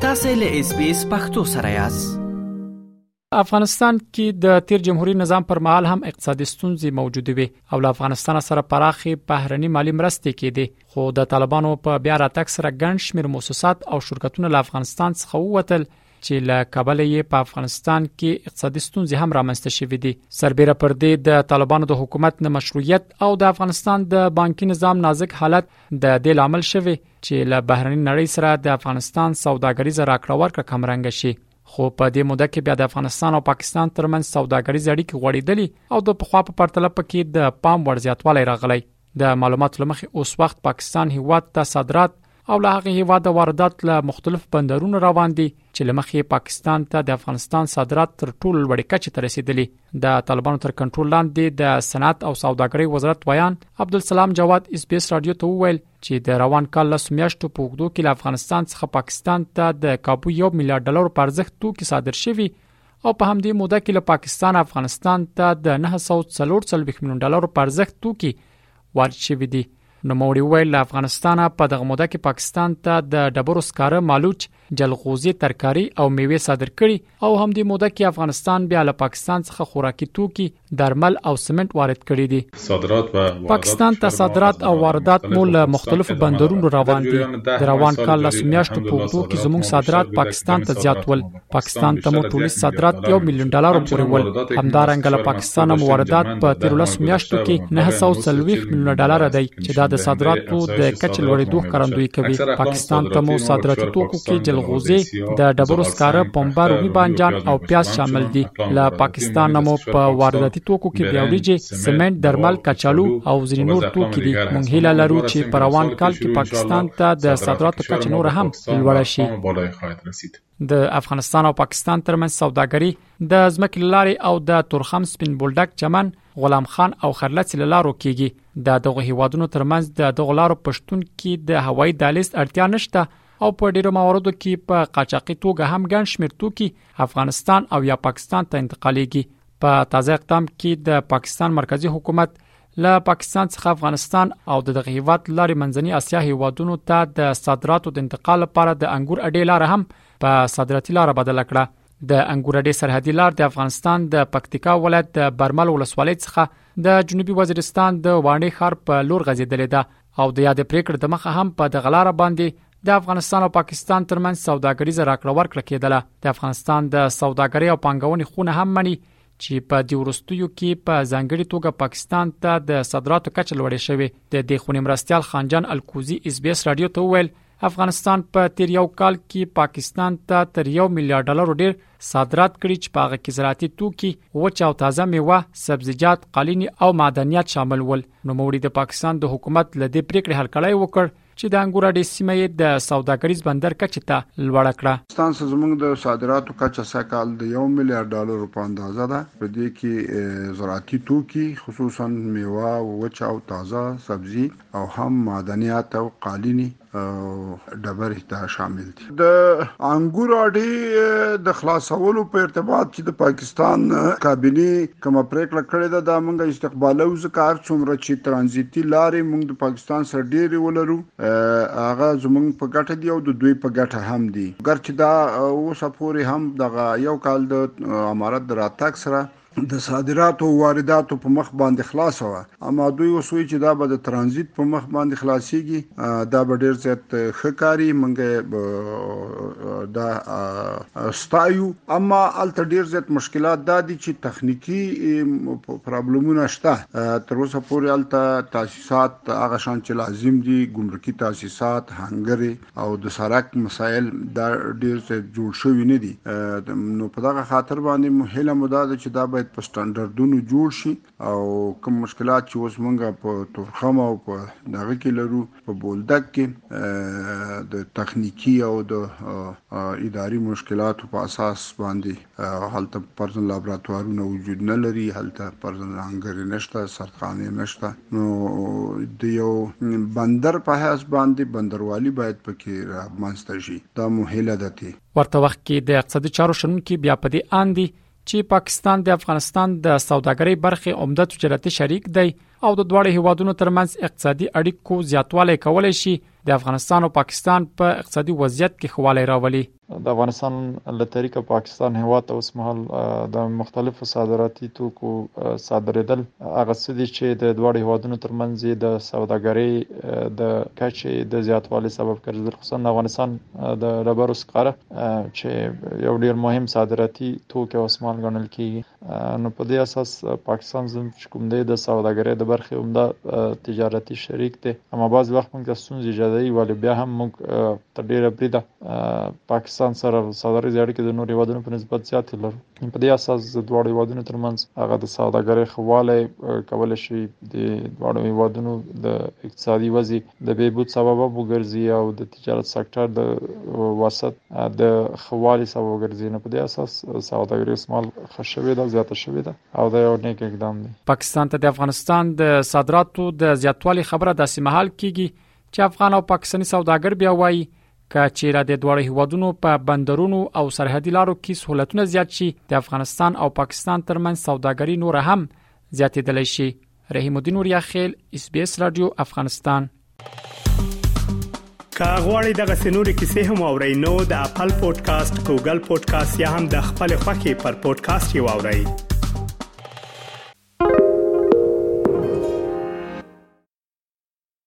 تاسو له اس بي اس پختو سره یاست افغانستان کې د تیر جمهوریت نظام پر مهال هم اقتصادي ستونزې موجودې وي او له افغانستان سره پراخي بهرني مالی مرستې کېدي خو د طالبانو په بیا راتګ سره ګڼ شمېر موسسات او شرکتونه له افغانستان څخه ووتل چې له کابل یې په افغانستان کې اقتصادي ستونزې هم رامنځته شوې دي سربېره پر دې د طالبانو د حکومت نه مشروعیت او د افغانستان د بانکي نظام نازک حالت د دې لامل شوی چې له بهرنۍ نړۍ سره د افغانستان سوداګریزه راکړه ورکړه کمرنګ شي خو په دې موده کې بیا د افغانستان او پاکستان ترمنځ سوداګریز اړیکې غوړېدلې او د پخوا په پرتله پکې د پام وړ زیاتوالی راغلی د معلوماتو لمخې اوس وخت پاکستان هیواد ته صادرات او له هغه هیواده واردات له مختلف بندرونو روان دي چې لمخې پاکستان ته د افغانستان صادرات تر ټولو لوړ کچې ته رسیدلي د طالبانو تر کنټرول لاندې د صنعت او سوداګرۍ وزارت ویان عبدالسلام جواد اس بي اس رادیو ته وویل چې د روان کال لس میاشتو په اوږدو کې له افغانستان څخه پاکستان ته د کابو یو میلیارډ ډالر پر ارزښت توکي صادر شوي او په همدې موده کې له پاکستان افغانستان ته د 940 میلیون ډالر په ارزښت توکي وارد شوي دي نو موري ویل له افغانستان په دغه موده کې پاکستان ته د ډبرو سکاره مالوچ جلغوزي ترکاری او میوه صادر کړي او همدې موده کې افغانستان بیا له پاکستان څخه خوراکي توکي درمل او سمنټ وارد کړي دي پاکستان ته صادرات او واردات مو له مختلفو بندرونو روان دي د روان کال له میاشتو په وګړو کې زموږ صادرات پاکستان ته زیات ول پاکستان ته مو ټول صادرات یو میلیون ډالر پورې ول همدارنګه له پاکستان مو واردات په 13 میاشتو کې 940 میلیون ډالر دی چې دا د صادراتو د کچې لوړېدو ښکارندوی کوي پاکستان ته مو صادراتي توکو کې جلغوزي د ډبرو سکاره پنبه رومي بانجان او پیاز شامل دي له پاکستان مو په وارداتي توکو کې بیا وریجې سیمنټ درمل کچالو او ځینې نور توکي دي موږ هیله لرو چې په روان کال کې پاکستان ته د صادراتو کچه نور هم لوړه شي د افغانستان او پاکستان ترمنځ سوداګري د ځمکې لارې او د تورخم سپین بولډک چمن غلام خان او خرلڅ لارو کیږي د دغه هیوادونو ترمنځ د دغه لارو پښتون کې د هوایي دالیس اړتیا نشته او په ډیرو مواردو کې په قاچاقي توګه هم ګڼ شمیر توکي افغانستان او یا پاکستان ته انتقالیږي په تازه اقدام کې د پاکستان مرکزی حکومت له پاکستان څخه افغانستان او د دغه هیواد لارې منځنی اسیا هیوادونو ته د صادراتو د انتقال لپاره د انګور اډې لار هم په صادراتي لار بدل کړه د انګورډې سرحدي لار د افغانستان د پکتیکا ولایت د برمل ولسوالۍ څخه د جنوبي وزیرستان د وانې ښار په لور غځېدلې ده او د یاد پریکړه د مخه هم په دغه لار باندې د افغانستان او پاکستان ترمنځ سوداګریزه راکړه ورکړه کېدله د افغانستان د سوداګرۍ او پانګونې خونه هم مني چې په دې وروستیو کې په ځانګړي توګه پاکستان ته د صادراتو کچه لوړې شوې د دې خونې مرستيال خانجان الکوزي اس بي اس رادیو ته وویل افغانستان په تیر یو کال کې پاکستان ته تر یو میلیارډ ډالر ډیر صادرات کړي چې په هغه کې زراعتي توکي وچ او تازه میوه سبزیجات قالینې او معدنیات شامل ول نو موري د پاکستان د حکومت لدې پریکړې هرکړای وکړ چې د انګوراډې سیمه یې د سوداګریز بندر کچې ته لوړه کړه. پاکستان څخه زموږ د صادراتو کچه سږ کال د یو میلیارډ ډالرو په اندازه ده، په دې کې زراعتي توکي خصوصاً میوه، وچه او تازه سبزي او هم معدنیات او قالینې او ډبرې شامل دي. د انګور اډې د خلاصولو په ارتباط چې د پاکستان کابینه کوم پریکړه کړې ده دا موږ استقبالو ځکه هر څومره چې ترانزیتي لارې موږ د پاکستان سره ډېرې ولرو هغه زموږ په ګټه دی او د دوی په ګټه هم دی ګرچې دا اوسه پورې هم دغه یو کال د امارت د راتګ سره د صادراتو او وارداتو په مخ باندې خلاصه وه اما دوی اوس وایي چې دا به د ترانزیت په مخ باندې خلاصيږي دا به ډیر زیات ښه کاری منګه دا ستایو اما الته ډیر زیات مشکلات دا دي چې تخنیکی پرابلمونه شته تر اوسه پورې الته تاسیسات هغه شان چې لازم دي ګمرکي تاسیسات هنګري او د سرک مسایل دا ډیر څه جوړ شوی نه دي نو په دغه خاطر باندې مو هله مو دا چې دا باید په سټانډردونو جوړ شي او کوم مشکلات چې اوس مونږ په تورخم او په دغه کې لرو په بولدک کې د تخنیکی او د اداري مشکلاتو په اساس باندې هلته فرضاً لابراتوارونه وجود نه لري، هلته فرضاً انګرې نشته، سردخانې نشته، نو د یو بندر په حیث باندې بندروالي باید پکې رامنځته شي، دا مو هیله ده تی. ورته وخت کې د اقتصادي چارو شنونکي بیا په دې اند دي چې پاکستان د افغانستان د سوداګرۍ برخې عمده تجارتي شریک دی او د دواړو هیوادونو ترمنځ اقتصادي اړیکو زیاتوالی کولی شي د افغانستان او پاکستان په اقتصادي وضعیت کې ښه والی راولي. د افغانستان له طریقه پاکستان هیواد ته اوسمهال د مختلفو صادراتي توکو صادرېدل هغه څه دي چې د دواړو هیوادونو ترمنځ د سوداګرۍ د کچې د زیاتوالي سبب ګرځېدل خصوصا د افغانستان د ډبرو سکاره چې یو ډیر مهم صادراتي توکی اوسمهال ګڼل کیږي نو په دې اساس پاکستان زم چې کوم دی د سوداګرۍ د برخې عمده تجارتي شریک دی اما بعض وخت موږ ته ستونزې جدي ولې بیا هم موږ تر ډیره بریده پاکستان سره سوداګریزې اړیکې د نورو هیوادونو په نسبت زیاتې لرو په دې اساس د دواړو هیوادونو ترمنځ هغه د سوداګرۍ خواله کول شي د دواړو هیوادونو د اقتصادي وضعي د بهبود سبب وګرځي او د تجارت سکتور د وسط د خوالي سبب وګرځي نو په دې اساس سوداګري اسمال خښوي دا زیاته شوې ده او دا یو نیک اقدام دی پاکستان ته د افغانستان د صادراتو د زیاتوالي خبره داسې مهال کیږي چې افغان او پاکستاني سوداګر بیا وایي که چیرې د دواړو هیوادونو په بندرونو او سرحدي لارو کې سہولتونه زیات شي د افغانستان او پاکستان ترمنځ سوداګري نور هم زیاتېدلی شي رحیم الدین اوریا خیل اس بي اس رادیو افغانستان که غواړئ دغه سنوري کیسې هم او رینو د خپل پودکاسټ ګوګل پودکاسټ یا هم د خپل خاكي پر پودکاسټ یو اورئ